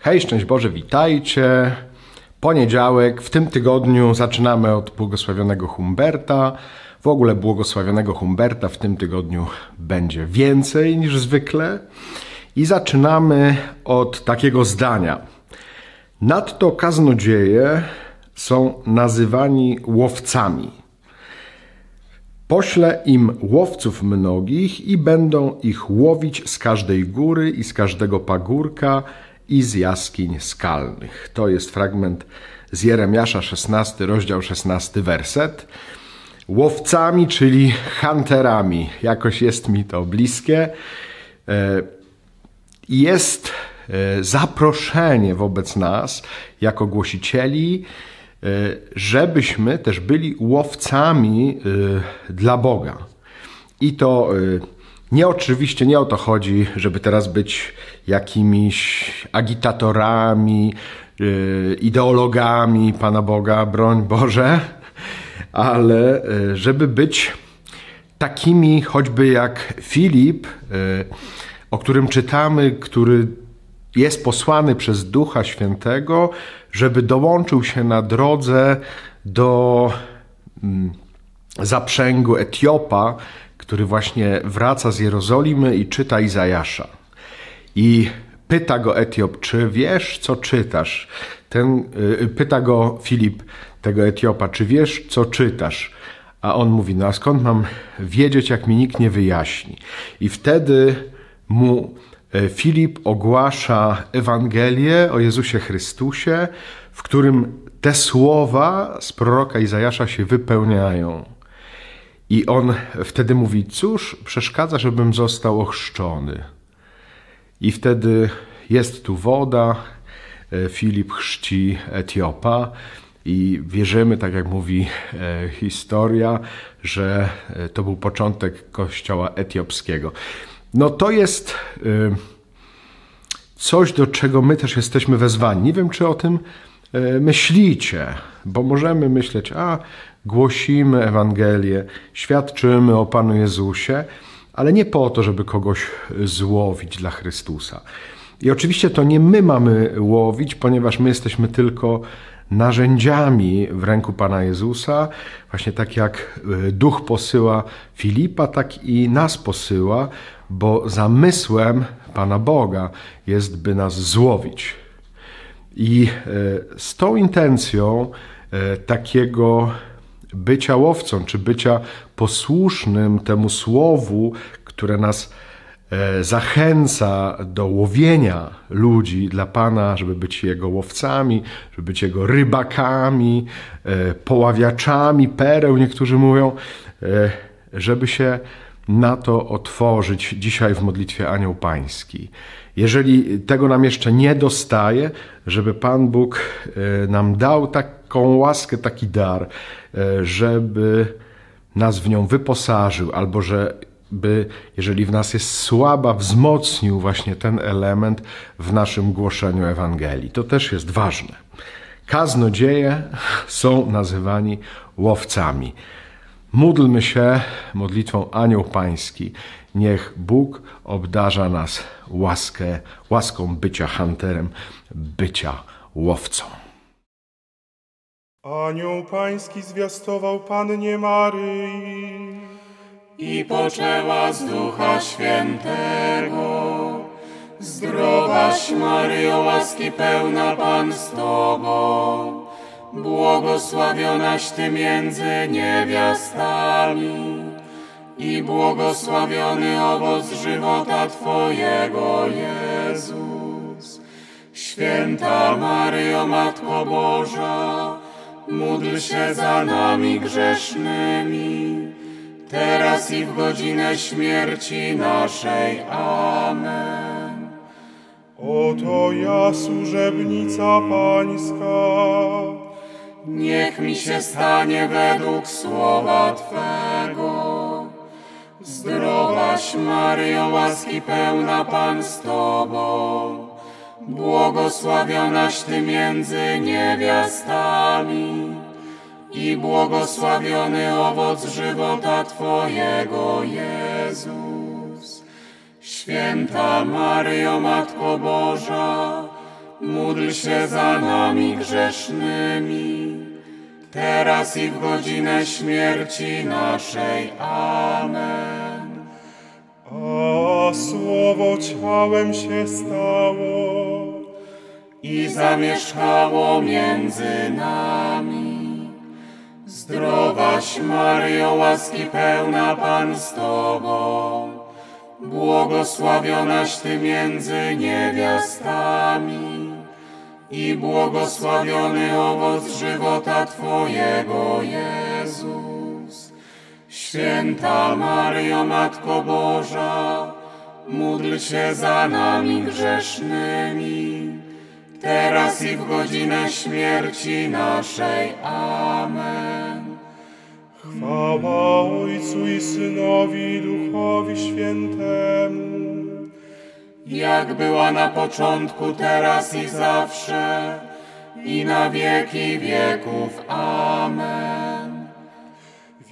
Hej, szczęść Boże, witajcie. Poniedziałek, w tym tygodniu zaczynamy od błogosławionego Humberta. W ogóle błogosławionego Humberta w tym tygodniu będzie więcej niż zwykle. I zaczynamy od takiego zdania. Nadto kaznodzieje są nazywani łowcami. Poślę im łowców mnogich i będą ich łowić z każdej góry i z każdego pagórka i z jaskiń skalnych. To jest fragment z Jeremiasza 16, rozdział 16, werset. Łowcami, czyli hunterami. Jakoś jest mi to bliskie. E, jest e, zaproszenie wobec nas jako głosicieli, e, żebyśmy też byli łowcami dla Boga. I to nie oczywiście nie o to chodzi, żeby teraz być jakimiś agitatorami, yy, ideologami Pana Boga, broń Boże, ale yy, żeby być takimi choćby jak Filip, yy, o którym czytamy, który jest posłany przez Ducha Świętego, żeby dołączył się na drodze do mm, zaprzęgu Etiopa, który właśnie wraca z Jerozolimy i czyta Izajasza. I pyta go Etiop, czy wiesz, co czytasz? Ten, y, pyta go Filip, tego Etiopa, czy wiesz, co czytasz? A on mówi, no a skąd mam wiedzieć, jak mi nikt nie wyjaśni? I wtedy mu y, Filip ogłasza Ewangelię o Jezusie Chrystusie, w którym te słowa z proroka Izajasza się wypełniają. I on wtedy mówi: Cóż przeszkadza, żebym został ochrzczony? I wtedy jest tu woda. E, Filip chrzci Etiopa. I wierzymy, tak jak mówi e, historia, że e, to był początek kościoła etiopskiego. No to jest coś, do czego my też jesteśmy wezwani. Nie wiem, czy o tym myślicie, bo możemy myśleć, a głosimy Ewangelię, świadczymy o Panu Jezusie, ale nie po to, żeby kogoś złowić dla Chrystusa. I oczywiście to nie my mamy łowić, ponieważ my jesteśmy tylko narzędziami w ręku Pana Jezusa, właśnie tak jak e, Duch posyła Filipa, tak i nas posyła, bo zamysłem Pana Boga jest, by nas złowić. I e, z tą intencją e, takiego bycia łowcą, czy bycia posłusznym temu słowu, które nas e, zachęca do łowienia ludzi dla Pana, żeby być Jego łowcami, żeby być Jego rybakami, e, poławiaczami pereł, niektórzy mówią, e, żeby się na to otworzyć dzisiaj w modlitwie Anioł Pański. Jeżeli tego nam jeszcze nie dostaje, żeby Pan Bóg nam dał taką łaskę, taki dar, E, żeby nas w nią wyposażył, albo żeby, jeżeli w nas jest słaba, wzmocnił właśnie ten element w naszym głoszeniu Ewangelii. To też jest ważne. Kaznodzieje są nazywani łowcami. Módlmy się modlitwą Anioł Pański. Niech Bóg obdarza nas łaskę, łaską bycia hunterem, bycia łowcą. Anioł pański zwiastował Pannie Maryi i poczęła z Ducha Świętego. Zdrowaś Maryjo, łaski pełna Pan z Tobą, błogosławionaś Ty między niewiastami i błogosławiony owoc żywota Twojego, Jezus. Święta Maryjo, Matko Boża, módl się za nami grzesznymi, teraz i w godzinę śmierci naszej. Amen. Oto ja, służebnica Pańska. Niech mi się stanie według słowa Twego. Zdrowaś Maryjo, łaski pełna Pan z Tobą błogosławionaś Ty między niewiastami i błogosławiony owoc żywota Twojego, Jezus. Święta Maryjo, Matko Boża, módl się za nami grzesznymi, teraz i w godzinę śmierci naszej. Amen. A słowo ciałem się stało. i zamieszkało między nami. Zdrowaś Maryjo, łaski pełna Pan z Tobą, błogosławionaś Ty między niewiastami i błogosławiony owoc żywota Twojego, Jezus. Święta Maryjo, Matko Boża, módl się za nami grzesznymi, teraz i w godzinę śmierci naszej. Amen. Chwała Ojcu i Synowi i Duchowi Świętemu. Jak była na początku, teraz i zawsze, i na wieki wieków. Amen.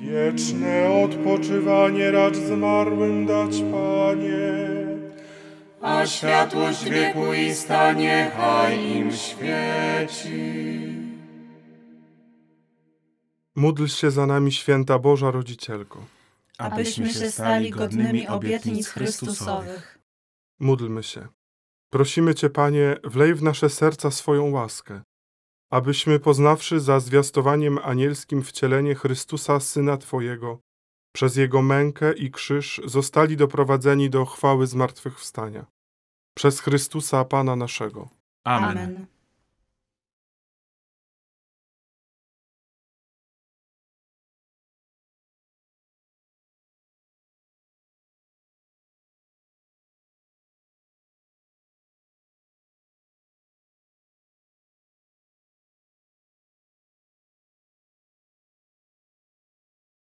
Wieczne odpoczywanie racz zmarłym dać, Panie. A światłość wiekuista niechaj im świeci. Módl się za nami, święta Boża Rodzicielko. abyśmy się stali godnymi obietnic Chrystusowych. Módlmy się. Prosimy Cię, Panie, wlej w nasze serca swoją łaskę, abyśmy poznawszy za zwiastowaniem anielskim wcielenie Chrystusa, Syna Twojego, przez Jego mękę i krzyż zostali doprowadzeni do chwały zmartwychwstania. Przez Chrystusa, Pana naszego. Amen.